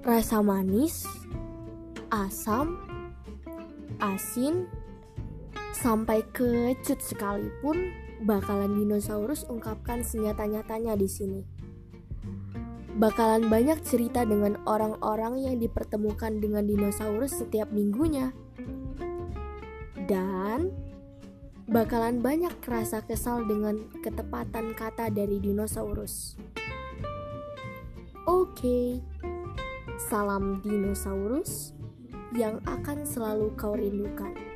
rasa manis, asam, asin, sampai kecut sekalipun bakalan dinosaurus ungkapkan senyata-nyatanya di sini. Bakalan banyak cerita dengan orang-orang yang dipertemukan dengan dinosaurus setiap minggunya. Dan bakalan banyak rasa kesal dengan ketepatan kata dari dinosaurus. Oke, salam dinosaurus yang akan selalu kau rindukan.